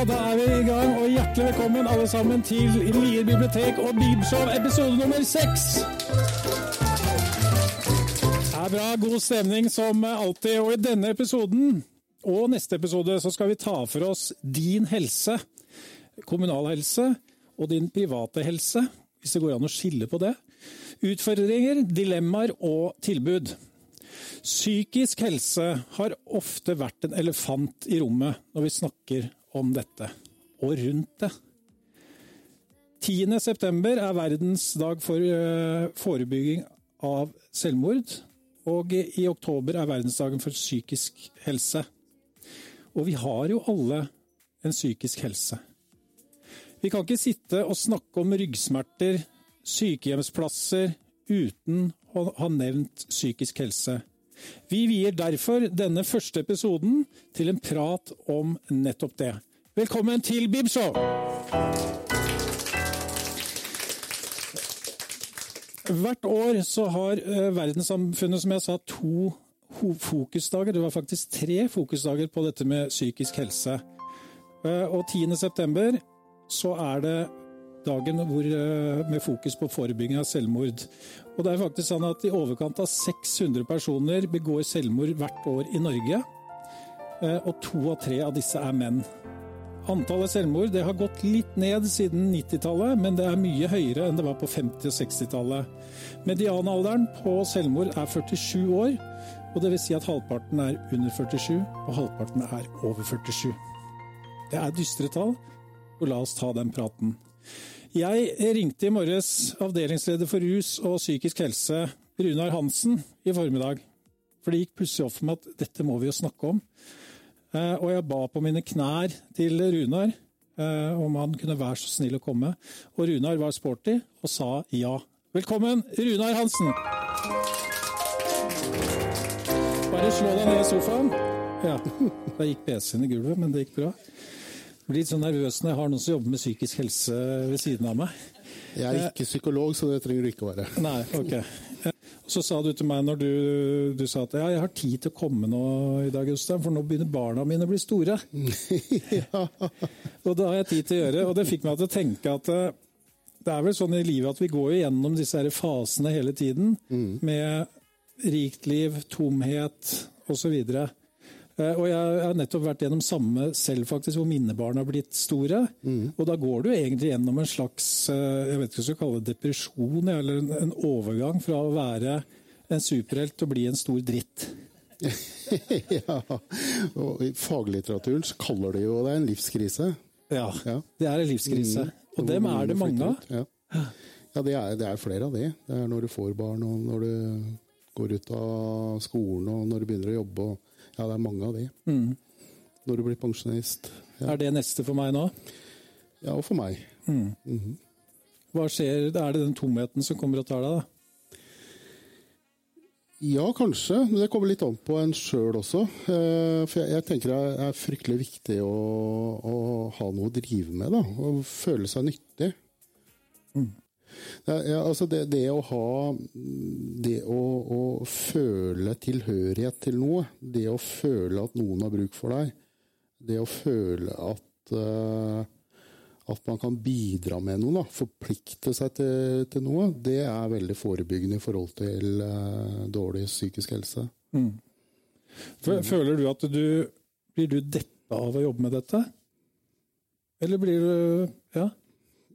Ja, da er vi i gang, og hjertelig velkommen alle sammen til Lier bibliotek og Bibelshow episode nummer seks. Det er bra, god stemning som alltid, og i denne episoden og neste episode så skal vi ta for oss din helse, kommunal helse og din private helse, hvis det går an å skille på det. Utfordringer, dilemmaer og tilbud. Psykisk helse har ofte vært en elefant i rommet når vi snakker om dette, og rundt det. 10. september er verdensdag for eh, forebygging av selvmord, og i oktober er verdensdagen for psykisk helse. Og vi har jo alle en psykisk helse. Vi kan ikke sitte og snakke om ryggsmerter, sykehjemsplasser, uten å ha nevnt psykisk helse. Vi vier derfor denne første episoden til en prat om nettopp det. Velkommen til Bibshow! Hvert år så har eh, verdenssamfunnet, som jeg sa, to fokusdager. Det var faktisk tre fokusdager på dette med psykisk helse. Eh, og 10. september så er det dagen hvor, eh, med fokus på forebygging av selvmord. Og det er faktisk sånn at I overkant av 600 personer begår selvmord hvert år i Norge. Og to av tre av disse er menn. Antallet selvmord har gått litt ned siden 90-tallet, men det er mye høyere enn det var på 50- og 60-tallet. Medianalderen på selvmord er 47 år, og det vil si at halvparten er under 47, og halvparten er over 47. Det er dystre tall, og la oss ta den praten. Jeg ringte i morges avdelingsleder for rus og psykisk helse, Runar Hansen, i formiddag. For det gikk plutselig opp for meg at dette må vi jo snakke om. Eh, og jeg ba på mine knær til Runar eh, om han kunne være så snill å komme. Og Runar var sporty og sa ja. Velkommen, Runar Hansen! Bare slå deg ned i sofaen. Ja, Da gikk PC-en i gulvet, men det gikk bra. Blir litt sånn nervøs når jeg har noen som jobber med psykisk helse ved siden av meg. Jeg er ikke psykolog, så det trenger du ikke å være. Nei, ok. Så sa du til meg når du, du sa at ja, jeg har tid til å komme nå i dag, Jostein, for nå begynner barna mine å bli store. ja. Og det har jeg tid til å gjøre. Og det fikk meg til å tenke at eh, det er vel sånn i livet at vi går gjennom disse her fasene hele tiden. Mm. Med rikt liv, tomhet osv. Eh, og jeg har nettopp vært gjennom samme selv, faktisk, hvor mine barn har blitt store. Mm. Og da går du egentlig gjennom en slags eh, jeg vet ikke hva jeg skal kalle det, depresjon, eller en, overgang fra å være en superhelt til å bli en stor dritt. ja, og I faglitteraturen så kaller de jo det en livskrise. Ja, ja. det er en livskrise. Mm. Og dem er det mange av. Ja, ja det, er, det, er, flere av de. Det er når du får barn, og når du går ut av skolen, og når du begynner å jobbe. og ja, det er mange av de. Mm. Når du blir pensjonist. Ja. Er det neste for meg nå? Ja, og for meg. Mm. Mm -hmm. Hva skjer? Er det den tomheten som kommer og tar deg, da? Ja, kanskje. Men det kommer litt an på en sjøl også. For for jeg, tenker det er fryktelig viktig å, å, ha noe å drive med. da, Og føle seg nyttig. Mm. Ja, altså det, det, å ha Det å, å, føle tilhørighet til noe, det å føle at noen har bruk for deg, det å føle at uh, at man kan bidra med noe, da, forplikte seg til, til, noe, det er veldig forebyggende i forhold til uh, dårlig psykisk helse. Mm. Føler du at du Blir du deppa av å jobbe med dette? Eller blir du Ja?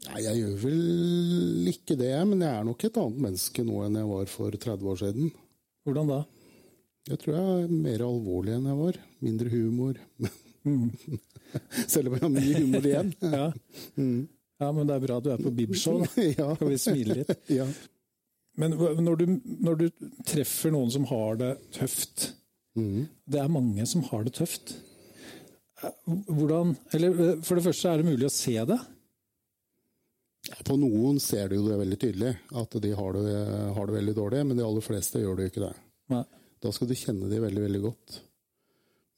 Nei, jeg gjør vel ikke det, men jeg er nok et annet menneske nå enn jeg var for 30 år siden. Hvordan da? Jeg tror jeg er mer alvorlig enn jeg var. Mindre humor. Mm. Selv om jeg har mye humor igjen. ja. Mm. ja. men det er bra at du er på Bibshow, da. ja. Kan vi smile litt? ja. Men når du, når du, treffer noen som har det tøft mm. Det er mange som har det tøft. Hvordan Eller for det første, er det mulig å se det? På noen ser du det veldig tydelig, at de har det, har det veldig dårlig. Men de aller fleste gjør det jo ikke det. Nei. Da skal du kjenne de veldig, veldig godt.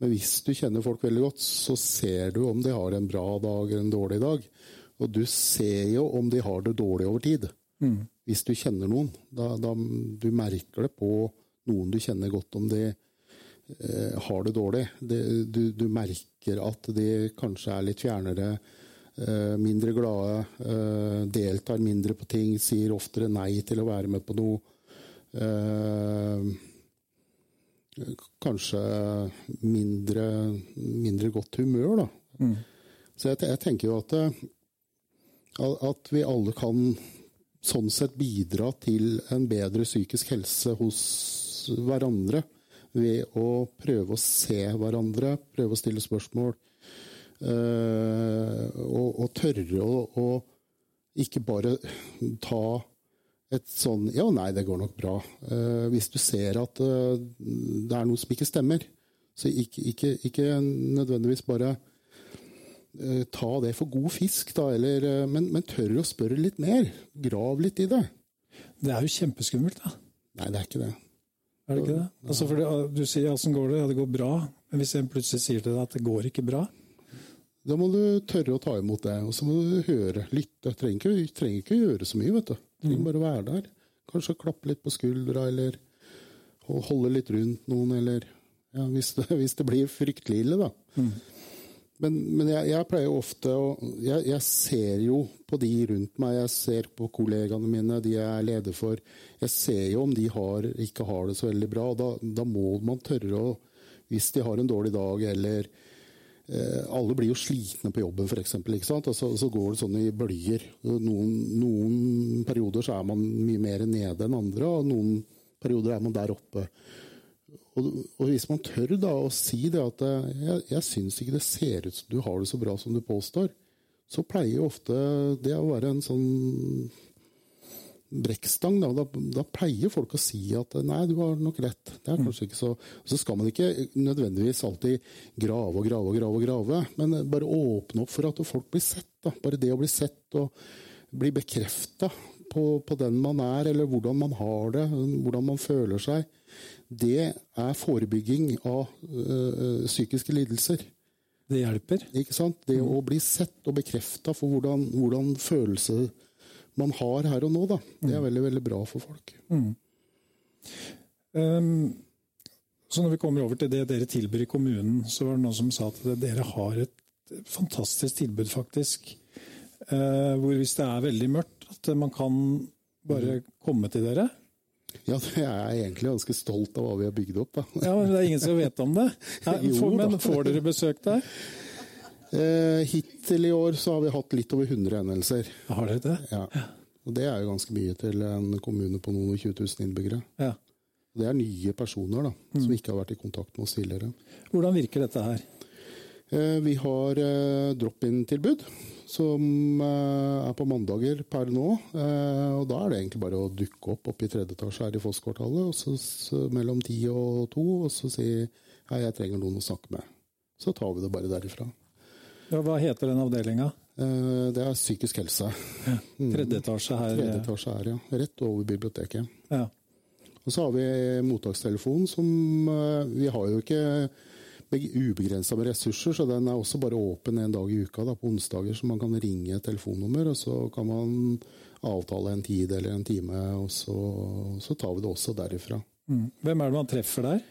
Men hvis du kjenner folk veldig godt, så ser du om de har en bra dag eller en dårlig dag. Og du ser jo om de har det dårlig over tid. Mm. Hvis du kjenner noen. Da, da, du merker det på noen du kjenner godt, om de eh, har det dårlig. Det, du, du, merker at de kanskje er litt fjernere, mindre glade, eh, deltar mindre på ting, sier oftere nei til å være med på noe. Eh, kanskje mindre, mindre godt humør, da. Mm. Så jeg, jeg, tenker jo at, at vi alle kan sånn sett bidra til en bedre psykisk helse hos hverandre ved å prøve å se hverandre, prøve å stille spørsmål. Øh, og, og, tørre å, og ikke bare ta et sånn Ja, nei, det går nok bra. Uh, hvis du ser at uh, det er noe som ikke stemmer, så ikke, ikke, ikke nødvendigvis bare uh, ta det for god fisk, da, eller, men, men tør å spørre litt mer. Grav litt i det. Det er jo kjempeskummelt, da. Nei, det er ikke det. Er det ikke det? Altså du sier 'åssen går det'? Ja, det går bra. Men hvis en plutselig sier til deg at det går ikke bra? Da må du tørre å ta imot det, og så må du høre, lytte. Trenger ikke, trenger ikke gjøre så mye, vet du. Trenger bare å være der. Kanskje klappe litt på skuldra, eller holde litt rundt noen, eller ja, hvis, det, hvis det blir fryktelig ille, da. Mm. Men, men jeg, jeg, pleier ofte å jeg, jeg, ser jo på de rundt meg, jeg ser på kollegaene mine, de jeg er leder for. Jeg ser jo om de har, ikke har det så veldig bra. Da, da må man tørre å Hvis de har en dårlig dag eller Alle blir jo slitne på jobben, f.eks. Og så, går det sånn i bølger. Noen, noen perioder så er man mye mer nede enn andre, og noen perioder er man der oppe. Og, og, hvis man tør da å si det at eh, jeg, jeg syns ikke det ser ut som du har det så bra som du påstår, så pleier ofte det å være en sånn brekkstang. Da. Da, da, pleier folk å si at nei, du har nok rett. Det er kanskje ikke så Så skal man ikke nødvendigvis alltid grave og grave og grave, og grave men bare åpne opp for at folk blir sett. Da. Bare det å bli sett og bli bekrefta på, på den man er, eller hvordan man har det, hvordan man føler seg det er forebygging av uh, psykiske lidelser. Det hjelper? Ikke sant? Det mm. å bli sett og bekrefta for hvordan, hvordan følelse man har her og nå, da. det er mm. veldig, veldig bra for folk. Mm. Um, så når vi kommer over til det dere tilbyr i kommunen, så var det noen som sa at dere har et fantastisk tilbud, faktisk. Uh, hvor hvis det er veldig mørkt, at man kan bare mm. komme til dere. Ja, jeg er egentlig ganske stolt av hva vi har bygd opp. Da. Ja, Men det er ingen som vet om det? jo, men får dere besøk der? Eh, hittil i år så har vi hatt litt over 100 hendelser. Har dere det? Ja. Og Det er jo ganske mye til en kommune på noen og 20 000 innbyggere. Ja. Det er nye personer da, mm. som ikke har vært i kontakt med oss tidligere. Hvordan virker dette her? Eh, vi har eh, drop-in-tilbud som er på mandager per nå. Eh, og Da er det egentlig bare å dukke opp oppe i tredje etasje her i Fosskvartalet mellom ti og to og så si hei, jeg trenger noen å snakke med. Så tar vi det bare derifra. Ja, hva heter den avdelinga? Eh, det er psykisk helse. Ja, tredje etasje her? Tredje etasje her, ja. Rett over biblioteket. Ja. Og så har vi mottakstelefonen som Vi har jo ikke ubegrensa med ressurser, så den er også bare åpen en dag i uka da, på onsdager. Så man kan ringe et telefonnummer, og så kan man avtale en tid eller en time. Og så, så tar vi det også derifra. Mm. Hvem er det man treffer der?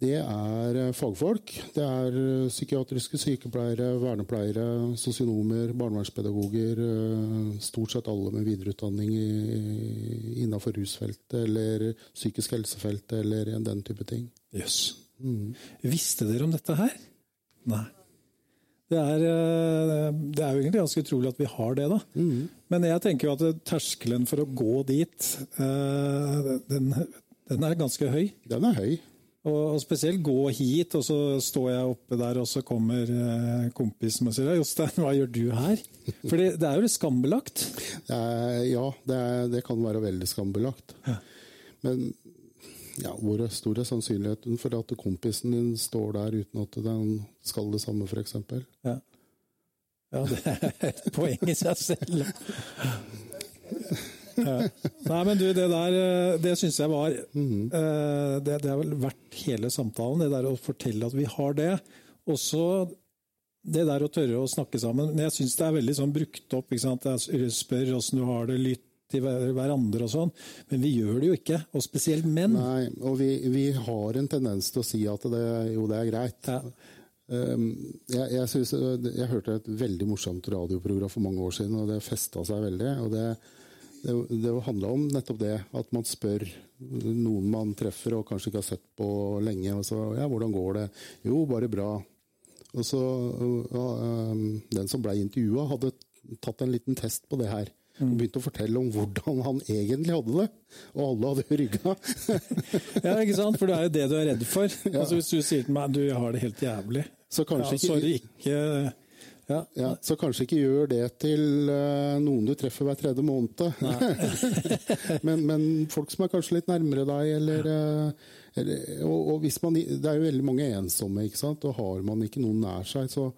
Det er eh, fagfolk. Det er eh, psykiatriske sykepleiere, vernepleiere, sosionomer, barnevernspedagoger. Eh, stort sett alle med videreutdanning innenfor rusfeltet eller psykisk helsefeltet eller den type ting. Yes. Mm. Visste dere om dette her? Nei. Det er, det er, jo egentlig ganske utrolig at vi har det, da. Mm. Men jeg tenker jo at terskelen for å gå dit, den, den er ganske høy. Den er høy. Og, spesielt gå hit, og så står jeg oppe der, og så kommer eh, kompisen og sier 'Jostein, hva gjør du her?' For det, er jo litt skambelagt? ja, det, er, det, kan være veldig skambelagt. Ja. Men ja, hvor stor er sannsynligheten for at kompisen din står der uten at den skal det samme, f.eks.? Ja. ja, det er et poeng i seg selv. Ja. Nei, men du, det der eh, det syns jeg var mm. det, det, har vel vært hele samtalen, det der å fortelle at vi har det. Også det der å tørre å snakke sammen. Men jeg syns det er veldig sånn brukt opp. ikke sant? Jeg spør åssen du har det, lytt til hverandre og sånn, men vi gjør det jo ikke. Og spesielt menn. Nei, og vi, vi har en tendens til å si at det, jo, det er greit. Ja. Um, jeg, jeg, synes, jeg, hørte et veldig morsomt radioprogram for mange år siden, og det festa seg veldig. og det, det, det handla om nettopp det, at man spør noen man treffer og kanskje ikke har sett på lenge. og så, ja, 'Hvordan går det?' 'Jo, bare bra'. Og så ja, um, Den som ble intervjua, hadde tatt en liten test på det her. Og begynte å fortelle om hvordan han egentlig hadde det. Og alle hadde rygga. ja, ikke sant? For det er jo det du er redd for. Altså, hvis du sier til meg du har det helt jævlig, så kanskje ja, sorry, ikke ja. ja. Så kanskje ikke gjør det til uh, noen du treffer hver tredje måned. men, men, folk som er kanskje litt nærmere deg, eller, uh, eller og, og, hvis man, Det er jo veldig mange ensomme, ikke sant? og har man ikke noen nær seg, så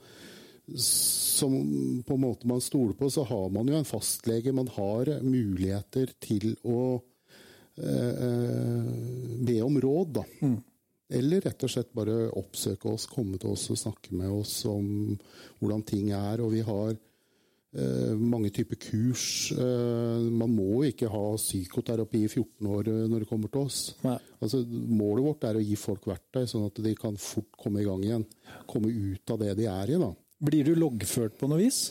som på en måte man stoler på, så har man jo en fastlege. Man har muligheter til å eh, be om råd, da. Mm. Eller rett og slett bare oppsøke oss, komme til oss og snakke med oss om hvordan ting er. Og vi har eh, mange typer kurs. Eh, man må ikke ha psykoterapi i 14 år eh, når det kommer til oss. Altså, målet vårt er å gi folk verktøy, sånn at de kan fort komme i gang igjen. Komme ut av det de er i. da. Blir du loggført på noe vis?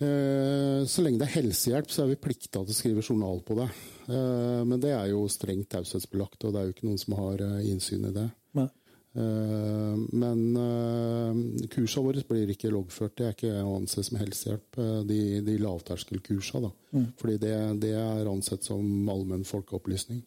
Eh, så lenge det er helsehjelp, så er vi plikta til å skrive journal på det. Eh, men det er jo strengt taushetsbelagt, og det er jo ikke noen som har innsyn i det. Nei. Eh, men kursene våre blir ikke loggført. Det er ikke å anse som helsehjelp, eh, de, de lavterskelkursene. Mm. Fordi det, det, er ansett som allmenn folkeopplysning.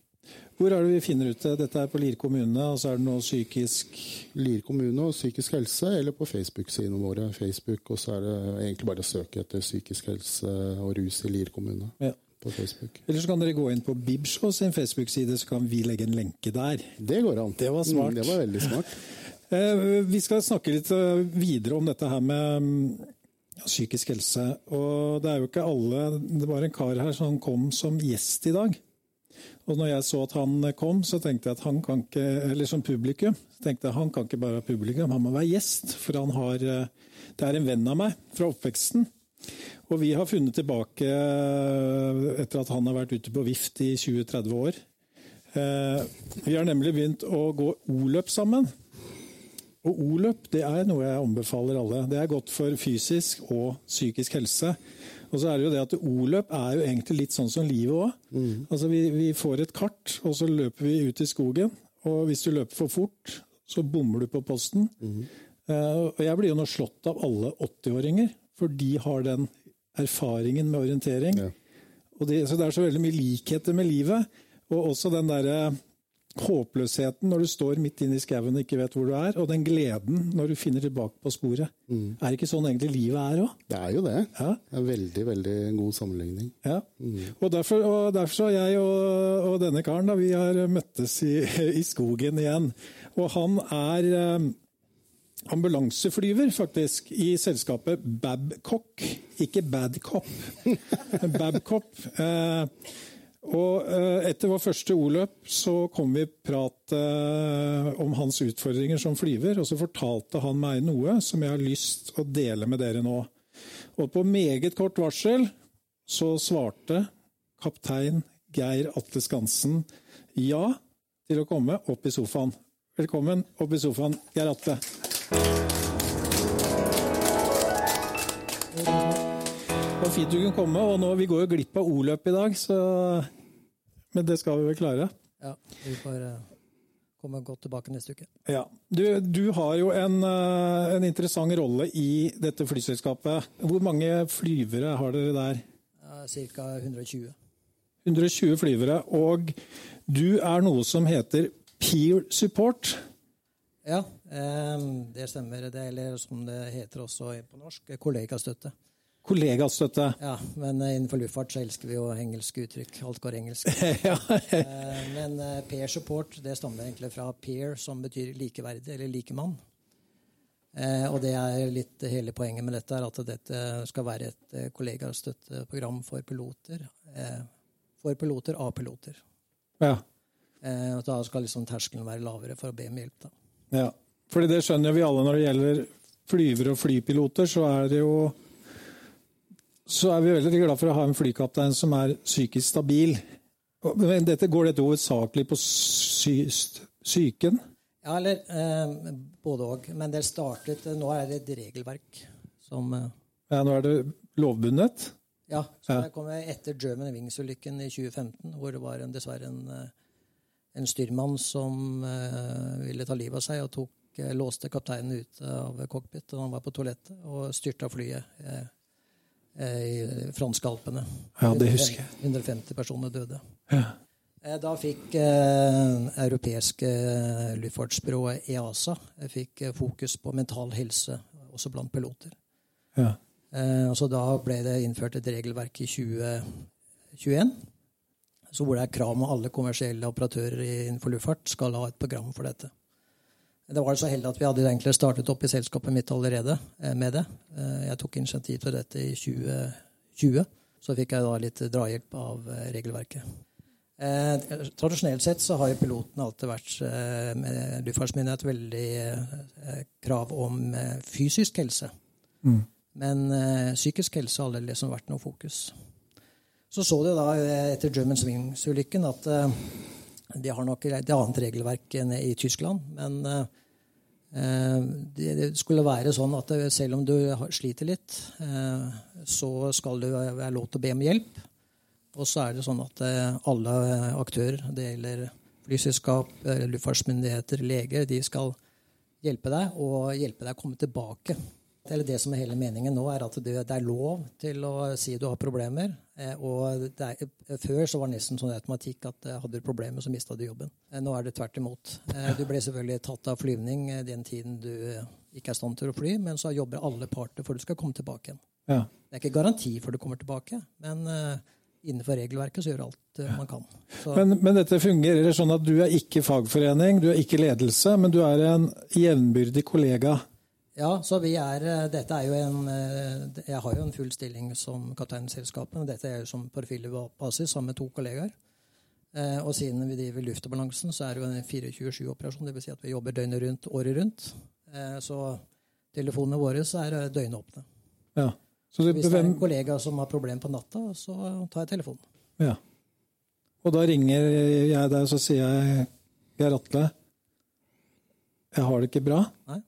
Hvor er det vi finner ut det? Dette er på Lier kommune, og så er det noe psykisk Lier kommune og psykisk helse, eller på Facebook-sidene våre. Facebook, Og så er det egentlig bare å søke etter psykisk helse og rus i Lier kommune. Ja på Facebook. Eller så kan dere gå inn på Bibshow sin Facebook-side, så kan vi legge en lenke der. Det går an. Det var smart. Mm, det var veldig smart. Eh, vi skal snakke litt eh, videre om dette her med mm, psykisk helse. Og det er jo ikke alle Det var en kar her som kom som gjest i dag. Og når jeg så at han kom, så tenkte jeg at han kan ikke Eller som publikum, så tenkte jeg han kan ikke bare være publikum, han må være gjest. For han har eh, Det er en venn av meg fra oppveksten. Og vi har funnet tilbake eh, etter at han har vært ute på vift i 20-30 år. Eh, vi har nemlig begynt å gå o-løp sammen. Og o-løp det er noe jeg anbefaler alle. Det er godt for fysisk og psykisk helse. Og så er det jo det at O-løp er jo egentlig litt sånn som livet òg. Mm. Altså vi, vi, får et kart, og så løper vi ut i skogen. Og hvis du løper for fort, så bommer du på posten. Mm. Uh, og jeg blir jo nå slått av alle 80-åringer, for de har den erfaringen med orientering. Ja. De, så det er så veldig mye likheter med livet. Og også den derre håpløsheten når du står midt inne i skauen og ikke vet hvor du er, og den gleden når du finner tilbake på sporet. Mm. Er det ikke sånn egentlig livet er òg? Det er jo det. Ja. Det er veldig veldig god sammenligning. Ja. Mm. Og, derfor, og derfor har jeg og, og, denne karen da, vi har møttes i, i skogen igjen. Og han er eh, ambulanseflyver, faktisk, i selskapet Babcock. Ikke Badcop, Babcop. Eh, og eh, etter vår første O-løp så kom vi prat eh, om hans utfordringer som flyver, og så fortalte han meg noe som jeg har lyst å dele med dere nå. Og på meget kort varsel så svarte kaptein Geir Atle Skansen ja til å komme opp i sofaen. Velkommen opp i sofaen, Geir Atle. Det var fint du kunne komme. og nå, Vi går jo glipp av O-løp i dag, så Men det skal vi vel klare? Ja, vi får uh, komme godt tilbake neste uke. Ja. Du, du har jo en, uh, en, interessant rolle i dette flyselskapet. Hvor mange flyvere har dere der? Ca. 120. 120 flyvere. Og du er noe som heter peer support. Ja, det stemmer. Det, eller som det heter også på norsk, kollegastøtte. Kollegastøtte. Ja, men innenfor luftfart så elsker vi jo engelske uttrykk. Alt går engelsk. ja. Eh, men eh, peer support det stammer egentlig fra peer, som betyr likeverdig eller likemann. Eh, og det er litt hele poenget med dette, er at dette skal være et kollegastøtteprogram for piloter. For piloter av piloter. Ja. Og da skal liksom terskelen være lavere for å be om hjelp. da. Ja, fordi det skjønner vi alle når det gjelder flyvere og flypiloter, så er det jo så er vi veldig glad for å ha en flykaptein som er psykisk stabil. Men dette Går dette hovedsakelig på sy psyken? Ja, eller eh, både òg. Men det startet Nå er det et regelverk som eh, Ja, nå er det lovbundet? Ja. så Det kom etter German Wings-ulykken i 2015, hvor det var en, dessverre en, eh, en styrmann som eh, ville ta livet av seg, og tok, eh, låste kapteinen ute av cockpit. og Han var på toalettet og styrta flyet eh, i franske Alpene. Ja, det husker jeg. 150 personer døde. Ja. Da fikk eh, europeiske luftfartsbyrået EASA fikk fokus på mental helse, også blant piloter. Ja. Eh, så da ble det innført et regelverk i 2021 så hvor det er krav om alle kommersielle operatører innenfor luftfart skal ha et program for dette. Det var så heldig at vi hadde egentlig startet opp i selskapet mitt allerede eh, med det. Eh, jeg tok initiativ til dette i 2020. Så fikk jeg da litt drahjelp av eh, regelverket. Eh, tradisjonelt sett så har jo pilotene alltid vært eh, med luftfartsmyndighet veldig eh, krav om fysisk helse. Mm. Men psykisk helse har aldri liksom vært noe fokus. Så så du da etter German Swings-ulykken at de har nok et annet regelverk enn i Tyskland. Men eh, det skulle være sånn at selv om du sliter litt, eh, så skal du være lov til å be om hjelp. Og så er det sånn at eh, alle aktører, det gjelder flyselskap, luftfartsmyndigheter, leger, de skal hjelpe deg og hjelpe deg å komme tilbake eller det som er hele meningen nå, er at det, er lov til å si du har problemer. Eh, og er, Før så var det nesten sånn automatikk at eh, hadde du problemer, så mista du jobben. Eh, nå er det tvert imot. Du ble selvfølgelig tatt av flyvning den tiden du ikke er i stand til å fly, men så jobber alle parter for du skal komme tilbake igjen. Ja. Det er ikke garanti for du kommer tilbake, men innenfor regelverket så gjør alt man kan. Men, men, dette fungerer sånn at du er ikke fagforening, du er ikke ledelse, men du er en jevnbyrdig kollega ja, så vi er, eh, dette er jo en, eh, Jeg har jo en full stilling som kaptein i selskapet. og Dette er jo som profilbasis sammen med to kollegaer. Eh, og siden vi driver luftbalansen, så er det jo en 24-7-operasjon. Dvs. Si at vi jobber døgnet rundt, året rundt. Så telefonene våre så er døgnåpne. Ja. Så det, Hvis det er en kollega som har problem på natta, så tar jeg telefonen. Ja. Og da ringer jeg deg, så sier jeg Geir Atle, jeg har det ikke bra. Nei.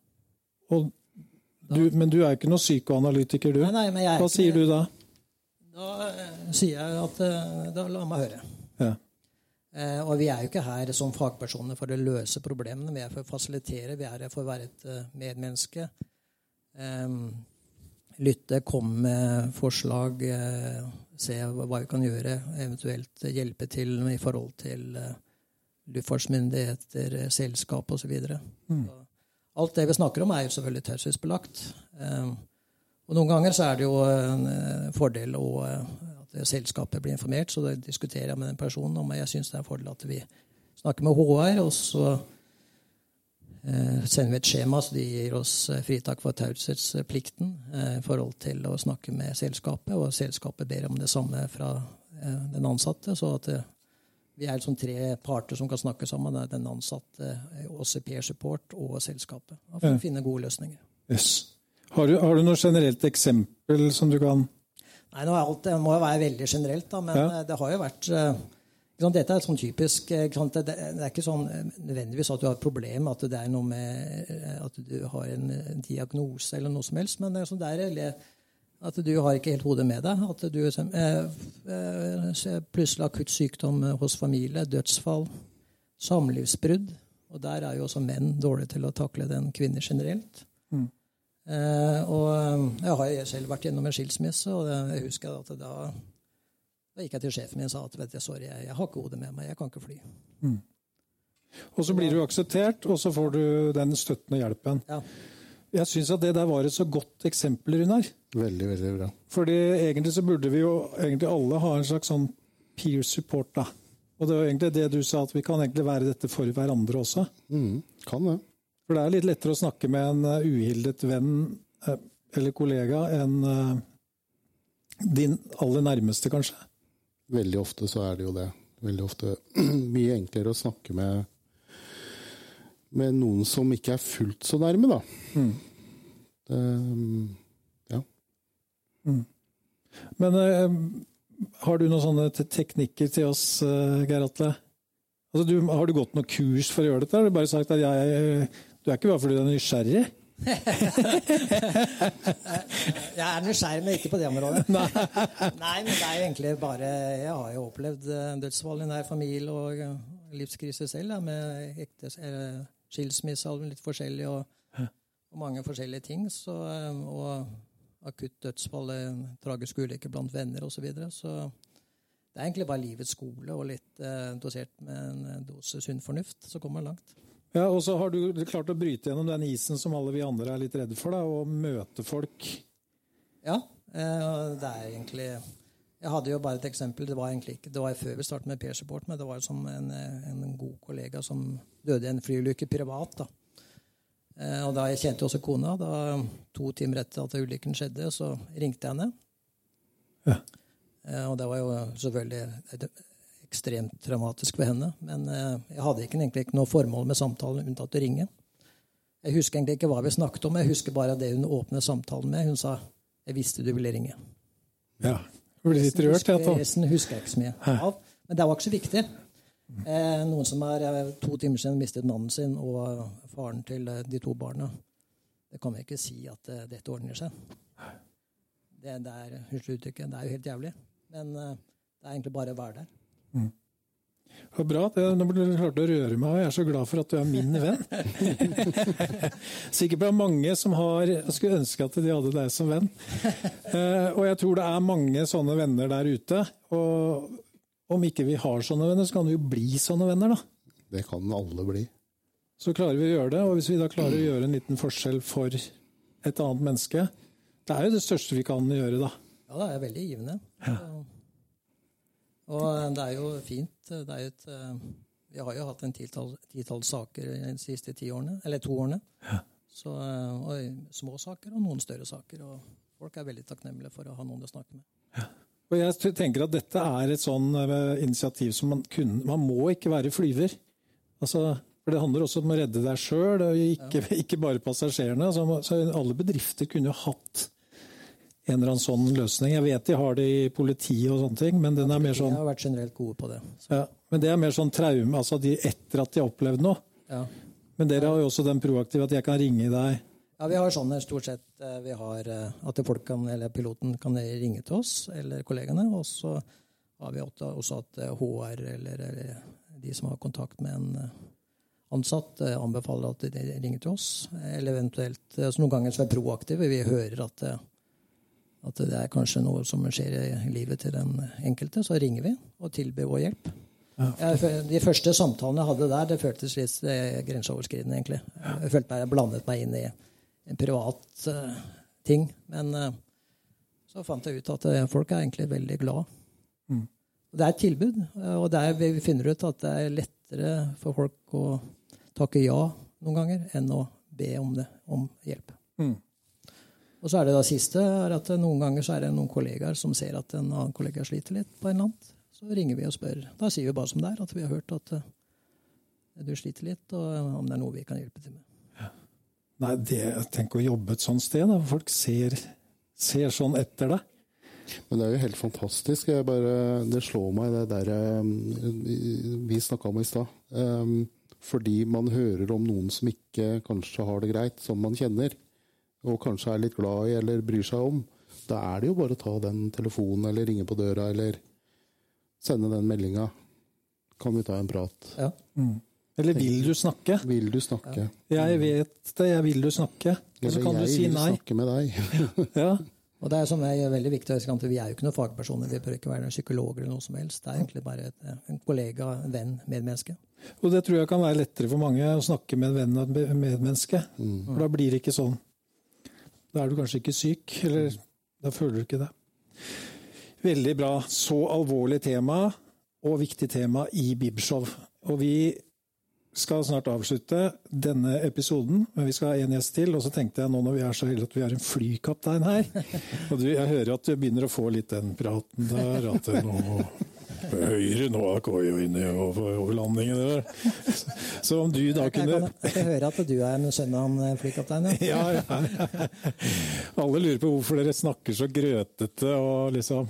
Du, men du er ikke noen psykoanalytiker, du. Nei, nei, Hva sier du da? Da uh, sier jeg at uh, da la meg høre. Ja. Uh, og vi er jo ikke her som fagpersoner for å løse problemene. Vi er for å fasilitere. Vi er her for å være et medmenneske. Um, lytte, komme med forslag, se hva vi kan gjøre. Eventuelt hjelpe til i forhold til luftfartsmyndigheter, selskap osv. Mm. Alt det vi snakker om, er jo selvfølgelig taushetsbelagt. Ehm, og noen ganger så er det jo en eh, fordel å, eh, at selskapet blir informert, så da diskuterer jeg med den personen om jeg syns det er en fordel at vi snakker med HR, og så eh, sender vi et skjema så de gir oss fritak for taushetsplikten i forhold til å snakke med selskapet, og selskapet ber om det samme fra den ansatte. så at vi er liksom tre parter som kan snakke sammen. Det er den ansatte, OCP Support og selskapet. For å finne gode løsninger. Yes. Har, du, har du noe generelt eksempel som du kan Nei, nå er alt, Det må jo være veldig generelt, da, men ja. Eh, det har jo vært liksom, dette er sånn typisk Det er ikke sånn eh, nødvendigvis at du har et problem, at det er noe med at du har en diagnose eller noe som helst. Men det er, sånn, det er at du har ikke helt hodet med deg. At du eh, eh, plutselig akutt sykdom hos familie, dødsfall, samlivsbrudd. Og der er jo også menn dårlige til å takle den kvinner generelt. Mm. Eh, og eh, jeg har selv vært gjennom en skilsmisse, og jeg husker at da, da gikk jeg til sjefen min og sa at vet du, sorry, jeg, jeg har ikke hodet med meg, jeg kan ikke fly. Mm. Og så blir du akseptert, og så får du den støttende hjelpen. Ja. Jeg syns at det der var et så godt eksempel, Runar. Veldig, veldig bra. Fordi egentlig så burde vi jo egentlig alle ha en slags sånn peer support, da. Og det var egentlig det du sa, at vi kan egentlig være dette for hverandre også. Mm, kan det. For det er litt lettere å snakke med en uh, uhildet venn uh, eller kollega enn uh, din aller nærmeste, kanskje. Veldig ofte så er det jo det. Veldig ofte mye enklere å snakke med med noen som ikke er fullt så nærme, da. Mm. Det, ja. Mm. Men uh, har du noen sånne teknikker til oss, uh, Geir Atle? Altså, du, har du gått noe kurs for å gjøre dette? Har du bare sagt at jeg, du er ikke bare fordi du er nysgjerrig? jeg er nysgjerrig, men ikke på det området. Nei. Men det er jo egentlig bare Jeg har jo opplevd dødsfall i nær familie og livskrise selv, da, med ekte, skilsmisse og litt forskjellig, og, og, mange forskjellige ting. Så, og akutt dødsfall, tragisk ulykke blant venner osv. Så, videre. så det er egentlig bare livets skole og litt eh, dosert med en dose sunn fornuft, så kommer man langt. Ja, Og så har du klart å bryte gjennom den isen som alle vi andre er litt redde for, da, og møte folk. Ja, eh, det er egentlig Jeg hadde jo bare et eksempel. Det var egentlig ikke, det var før vi startet med Per Support, men det var som en, en god kollega som døde i en flyulykke privat. da. Eh, og da Jeg kjente også kona. da To timer etter at ulykken skjedde, så ringte jeg henne. Ja. Eh, og det var jo selvfølgelig ekstremt traumatisk for henne. Men eh, jeg hadde ikke, egentlig ikke noe formål med samtalen unntatt å ringe. Jeg husker egentlig ikke hva vi snakket om, jeg husker bare det hun åpnet samtalen med. Hun sa 'Jeg visste du ville ringe'. Ja. Litt jeg. Resten husker jeg ikke så mye av. Men det var ikke så viktig. Eh, noen som er eh, to timer siden mistet mannen sin og faren til de to barna. Det kan vi ikke si at dette ordner seg. Det, det er, det er jo helt jævlig. Men det er egentlig bare å være der. Mm. Det var bra. Det, nå ble du klart å røre meg, og jeg er så glad for at du er min venn. Sikkert det er mange som har, skulle ønske at de hadde deg som venn. Uh, og jeg tror det er mange sånne venner der ute. Og om ikke vi har sånne venner, så kan vi jo bli sånne venner, da. Det kan alle bli. Så klarer vi å gjøre det. Og hvis vi da klarer å gjøre en liten forskjell for et annet menneske Det er jo det største vi kan gjøre, da. Ja, det er veldig givende. Ja. Og eh, det er jo fint. Det er et, eh, vi har jo hatt en titall saker de siste ti årene, eller to årene. Ja. Så, eh, små saker og noen større saker. Og folk er veldig takknemlige for å ha noen å snakke med. Ja. Og jeg tenker at dette er et sånn initiativ som man kunne Man må ikke være flyver. Altså, for Det handler også om å redde deg sjøl, ikke, ikke, bare passasjerene. Så alle bedrifter kunne jo hatt en eller annen sånn løsning. Jeg vet de har det i politiet og sånne ting, men den er mer sånn Jeg har vært generelt gode på det. Ja, men det er mer sånn traume, altså de, etter at de har opplevd noe. Ja. Men dere har jo også den proaktive at jeg kan ringe deg. Ja, vi har sånne stort sett. Eh, vi har eh, at folk kan, eller piloten kan ringe til oss, eller kollegaene. Og så har vi også at HR eller, eller de som har kontakt med en eh, ansatt, anbefaler at de ringer til oss. Eller eventuelt så Noen ganger så er vi proaktive. Vi hører at at det er kanskje noe som skjer i livet til den enkelte, så ringer vi og tilbyr vår hjelp. Ja. de første samtalene jeg hadde der, det føltes litt eh, grenseoverskridende, egentlig. Jeg følte jeg blandet meg inn i en privat uh, ting. Men uh, så fant jeg ut at uh, folk er egentlig veldig glad. Mm. Det er et tilbud, og er, vi finner ut at det er lettere for folk å takke ja noen ganger enn å be om, det, om hjelp. Mm. Og så er det da siste er at noen ganger så er det noen kollegaer som ser at en annen kollega sliter litt på en eller annen. Så ringer vi og spør. Da sier vi bare som det er, at vi har hørt at uh, du sliter litt, og om det er noe vi kan hjelpe til med. Ja. Nei, det, Tenk å jobbe et sånt sted, da. Folk ser, ser sånn etter deg. Men det er jo helt fantastisk. Bare, det slår meg, det der um, vi snakka om i stad. Um, fordi man hører om noen som ikke kanskje har det greit, som man kjenner og kanskje er litt glad i eller bryr seg om, da er det jo bare å ta den telefonen eller ringe på døra eller sende den meldinga. Kan vi ta en prat? Ja. Mm. Eller vil du snakke? Vil du snakke? Ja. Jeg vet det, jeg vil du snakke. Og så kan du si nei. Jeg vil snakke med deg. ja. Og det er som er veldig viktig, Vi er jo ikke noen fagpersoner, vi bør ikke være psykologer eller noe som helst. Det er egentlig bare et, en kollega, en venn, medmenneske. Og det tror jeg kan være lettere for mange å snakke med en venn og et medmenneske. Mm. For da blir det ikke sånn da er du kanskje ikke syk, eller da føler du ikke det. Veldig bra. Så alvorlig tema, og viktig tema i Bibelshow. Og vi skal snart avslutte denne episoden, men vi skal ha en gjest til. Og så tenkte jeg nå når vi er så heldige at vi har en flykaptein her Og du, jeg hører at du begynner å få litt den praten der at nå Høyre nå, går jo inn i over, overlandingen der. Så om du da Jeg kunne kan jeg kan høre at du er en sønn av en flykaptein. Ja. ja, ja. Alle lurer på hvorfor dere snakker så grøtete og liksom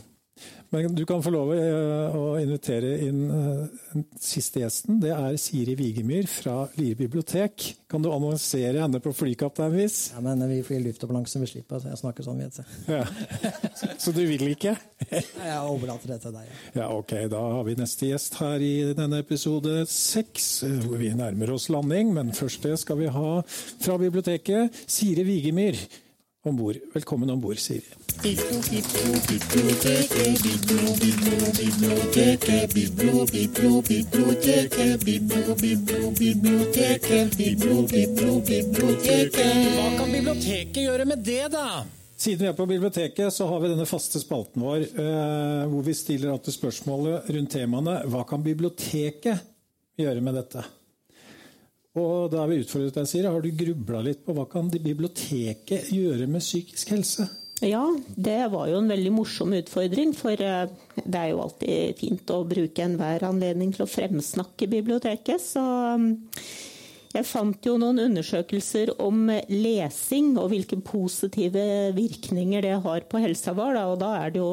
Men du kan få lov eh, å invitere inn eh, den siste gjesten. Det er Siri Vigemyr fra Lier bibliotek. Kan du annonsere henne på flykapteinvis? Ja, men vi flyr luftambulanse, vi slipper å snakke sånn, vet du. Ja. Så du vil ikke? Jeg overlater det til deg. Ja. Ja, ok. Da har vi neste gjest her i denne episode seks, eh, hvor vi nærmer oss landing. Men først det skal vi ha fra biblioteket Siri Vigemyr om bord. Velkommen om bord, Siri. Hva kan biblioteket gjøre med det, da? Siden vi er på biblioteket, så har vi denne faste spalten vår eh, hvor vi stiller alltid spørsmålet rundt temaene Hva kan biblioteket gjøre med dette? Og da har vi utfordret deg, Siri. Har du grubla litt på hva kan biblioteket gjøre med psykisk helse? Ja, det var jo en veldig morsom utfordring. For eh, det er jo alltid fint å bruke enhver anledning til å fremsnakke biblioteket. Så jeg fant jo noen undersøkelser om lesing og hvilke positive virkninger det har på helsa vår. Da. Og da er det jo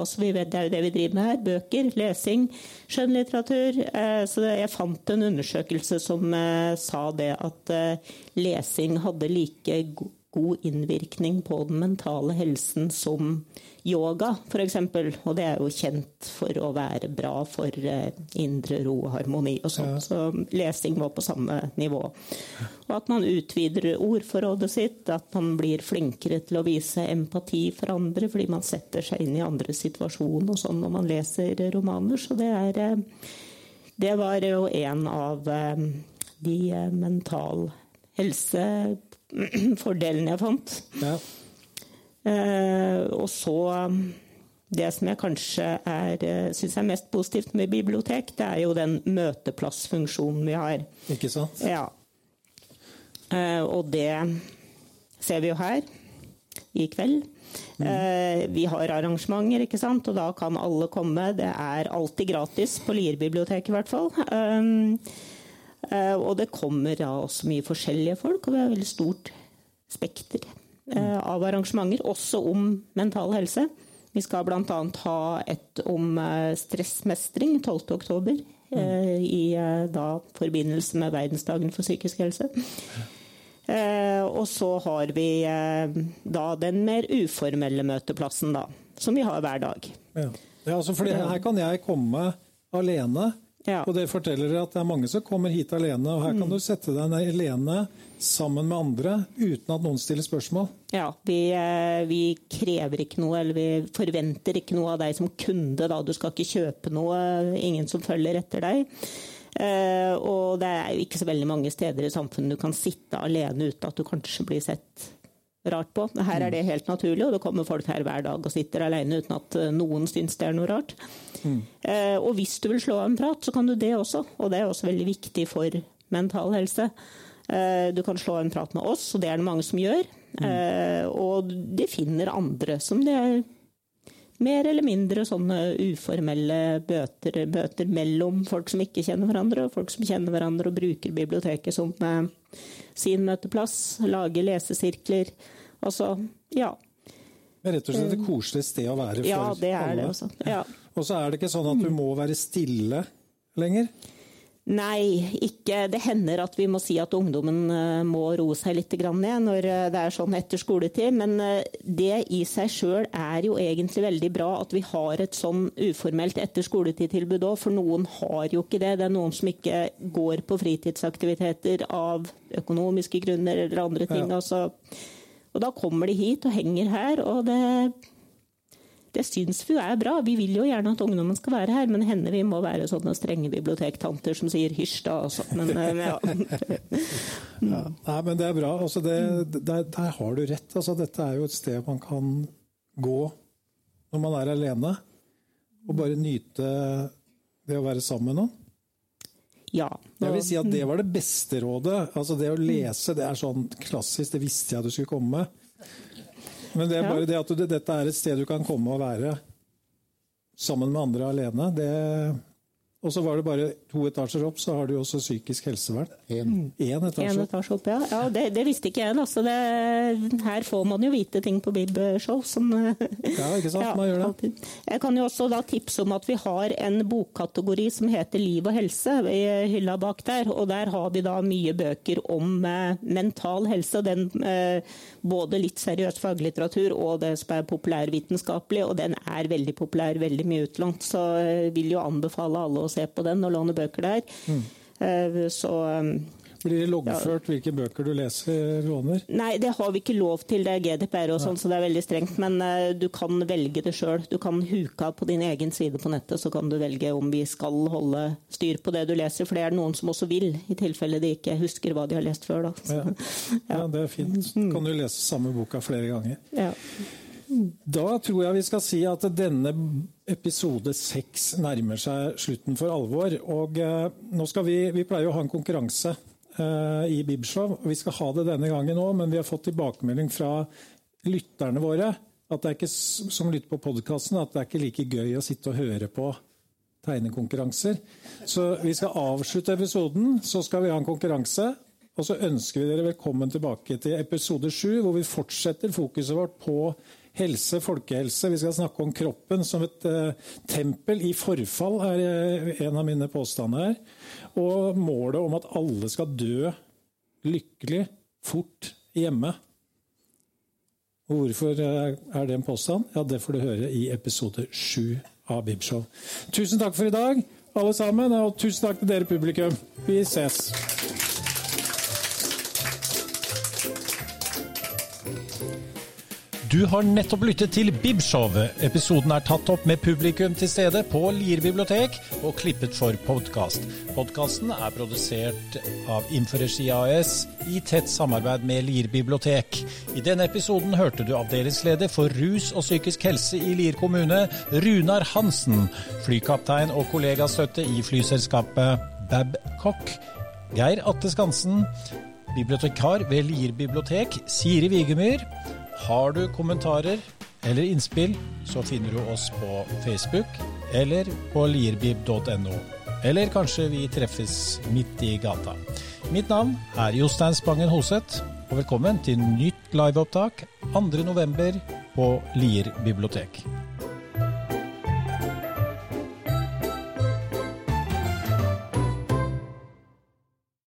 altså vi vet, det er jo det vi driver med her. Bøker, lesing, skjønnlitteratur. Eh, Så jeg fant en undersøkelse som eh, sa det at eh, lesing hadde like go- god innvirkning på den mentale helsen som yoga, f.eks. Og det er jo kjent for å være bra for eh, indre ro og harmoni og sånn. Så lesing var på samme nivå. Og at man utvider ordforrådet sitt, at man blir flinkere til å vise empati for andre fordi man setter seg inn i andres situasjon og sånn når man leser romaner. Så det er eh, Det var jo en av eh, de mental mental helsefordelene jeg fant. Ja. Eh, og så det som jeg kanskje er, syns er mest positivt med bibliotek, det er jo den møteplassfunksjonen vi har. Ikke sant? Ja. Eh, og det ser vi jo her i kveld. Eh, vi har arrangementer, ikke sant? og da kan alle komme. Det er alltid gratis på Lier bibliotek i hvert fall. Eh, og det kommer da også mye forskjellige folk, og vi har veldig stort spekter eh, av arrangementer, også om mental helse. Vi skal bl.a. ha et om eh, stressmestring 12.10. Mm. i da forbindelse med verdensdagen for psykisk helse. Og så har vi da den mer uformelle møteplassen, da. Som vi har hver dag. Ja. Ja, altså fordi her kan jeg komme alene, Ja. og det forteller at det er mange som kommer hit alene. og Her Mm. kan du sette deg ned alene sammen med andre uten at noen stiller spørsmål. Ja, vi, eh, vi krever ikke noe, eller vi forventer ikke noe av deg som kunde. Da. Du skal ikke kjøpe noe, ingen som følger etter deg. Eh, og det er jo ikke så veldig mange steder i samfunnet du kan sitte alene uten at du kanskje blir sett rart på. Her er det helt naturlig, og det kommer folk her hver dag og sitter alene uten at eh, noen syns det er noe rart. Eh, og hvis du vil slå av en prat, så kan du det også, og det er også veldig viktig for mental helse. Eh, Du kan slå en prat med oss, og det er det mange som gjør. Eh, Og de finner andre som det er mer eller mindre sånne uformelle bøter, bøter, mellom folk som ikke kjenner hverandre, og folk som kjenner hverandre og bruker biblioteket som eh, sin møteplass. Lager lesesirkler. Altså, ja. Men rett og slett et koselig sted å være for Ja, det er alle. det også. Ja. Og så er det ikke sånn at du må være stille lenger. Nei, ikke. Det hender at vi må si at ungdommen eh, må roe seg litt ned når eh, det er sånn etter skoletid. Men eh, det i seg sjøl er jo egentlig veldig bra at vi har et sånn uformelt etter skoletid-tilbud òg. For noen har jo ikke det. Det er noen som ikke går på fritidsaktiviteter av økonomiske grunner eller andre ting. Ja. Altså. Og da kommer de hit og henger her, og det det syns vi er bra. Vi vil jo gjerne at ungdommen skal være her, men hender vi må være sånne strenge bibliotektanter som sier hysj da, altså. Men eh, ja. Ja. Nei, men det er bra. Altså det, der, der har du rett. Altså dette er jo et sted man kan gå når man er alene, og bare nyte det å være sammen med noen. ja. Jeg vil si at det var det beste rådet. Altså Det å lese, det er sånn klassisk, det visste jeg du skulle komme med. Men det er bare det at du, dette er et sted du kan komme og være sammen med andre alene. Det, og så var det bare to etasjer opp, så har du også psykisk helsevern. En. Én etasje En etasje opp, ja. ja det, det visste ikke jeg. Altså det, her får man jo vite ting på Bib-show som Ja, ikke sant? Man gjør det. alltid. Jeg kan jo også da tipse om at vi har en bokkategori som heter Liv og helse i hylla bak der. Og der har vi da mye bøker om eh, mental helse. den eh, Både litt seriøs faglitteratur og det som er populærvitenskapelig. Og den er veldig populær, veldig mye utlånt. Så jeg vil jo anbefale alle å se på den og låne bøker der. Mm. Eh, Så eh, Blir det loggført hvilke bøker du leser, låner? Nei, det har vi ikke lov til. Det er GDPR og sånn, så det er veldig strengt. Men eh, du kan velge det sjøl. Du kan huke av på din egen side på nettet, så kan du velge om vi skal holde styr på det du leser. For det er noen som også vil, i tilfelle de ikke husker hva de har lest før. Da. Ja. ja, det er fint. Kan du lese samme boka flere ganger. Ja. Da tror jeg vi skal si at denne episode seks nærmer seg slutten for alvor. Og eh, nå skal vi, vi pleier å ha en konkurranse eh, i Bibshow. Vi skal ha det denne gangen òg, men vi har fått tilbakemelding fra lytterne våre at det er ikke, som lytter på podkasten, at det er ikke like gøy å sitte og høre på tegnekonkurranser. Så vi skal avslutte episoden, så skal vi ha en konkurranse. Og så ønsker vi dere velkommen tilbake til episode sju, hvor vi fortsetter fokuset vårt på helse, folkehelse. Vi skal snakke om kroppen som et eh, tempel i forfall, er eh, en av mine påstander her. Og målet om at alle skal dø lykkelig, fort, hjemme. Hvorfor eh, er det en påstand? Ja, Det får du høre i episode sju av Bibshow. Tusen takk for i dag, alle sammen, og tusen takk til dere publikum. Vi ses. Du har nettopp lyttet til Bibshow. Episoden er tatt opp med publikum til stede på Lier bibliotek og klippet for podkast. Podkasten er produsert av Inforegi AS i tett samarbeid med Lier bibliotek. I denne episoden hørte du avdelingsleder for rus og psykisk helse i Lier kommune, Runar Hansen, flykaptein og kollegastøtte i flyselskapet Babcock, Geir Atte Skansen, bibliotekar ved Lier bibliotek, Siri Vigemyr. Har du kommentarer eller innspill, så finner du oss på Facebook eller på lierbib.no. Eller kanskje vi treffes midt i gata. Mitt navn er Jostein Spangen Hoseth, og velkommen til nytt liveopptak 2.11. på Lier bibliotek.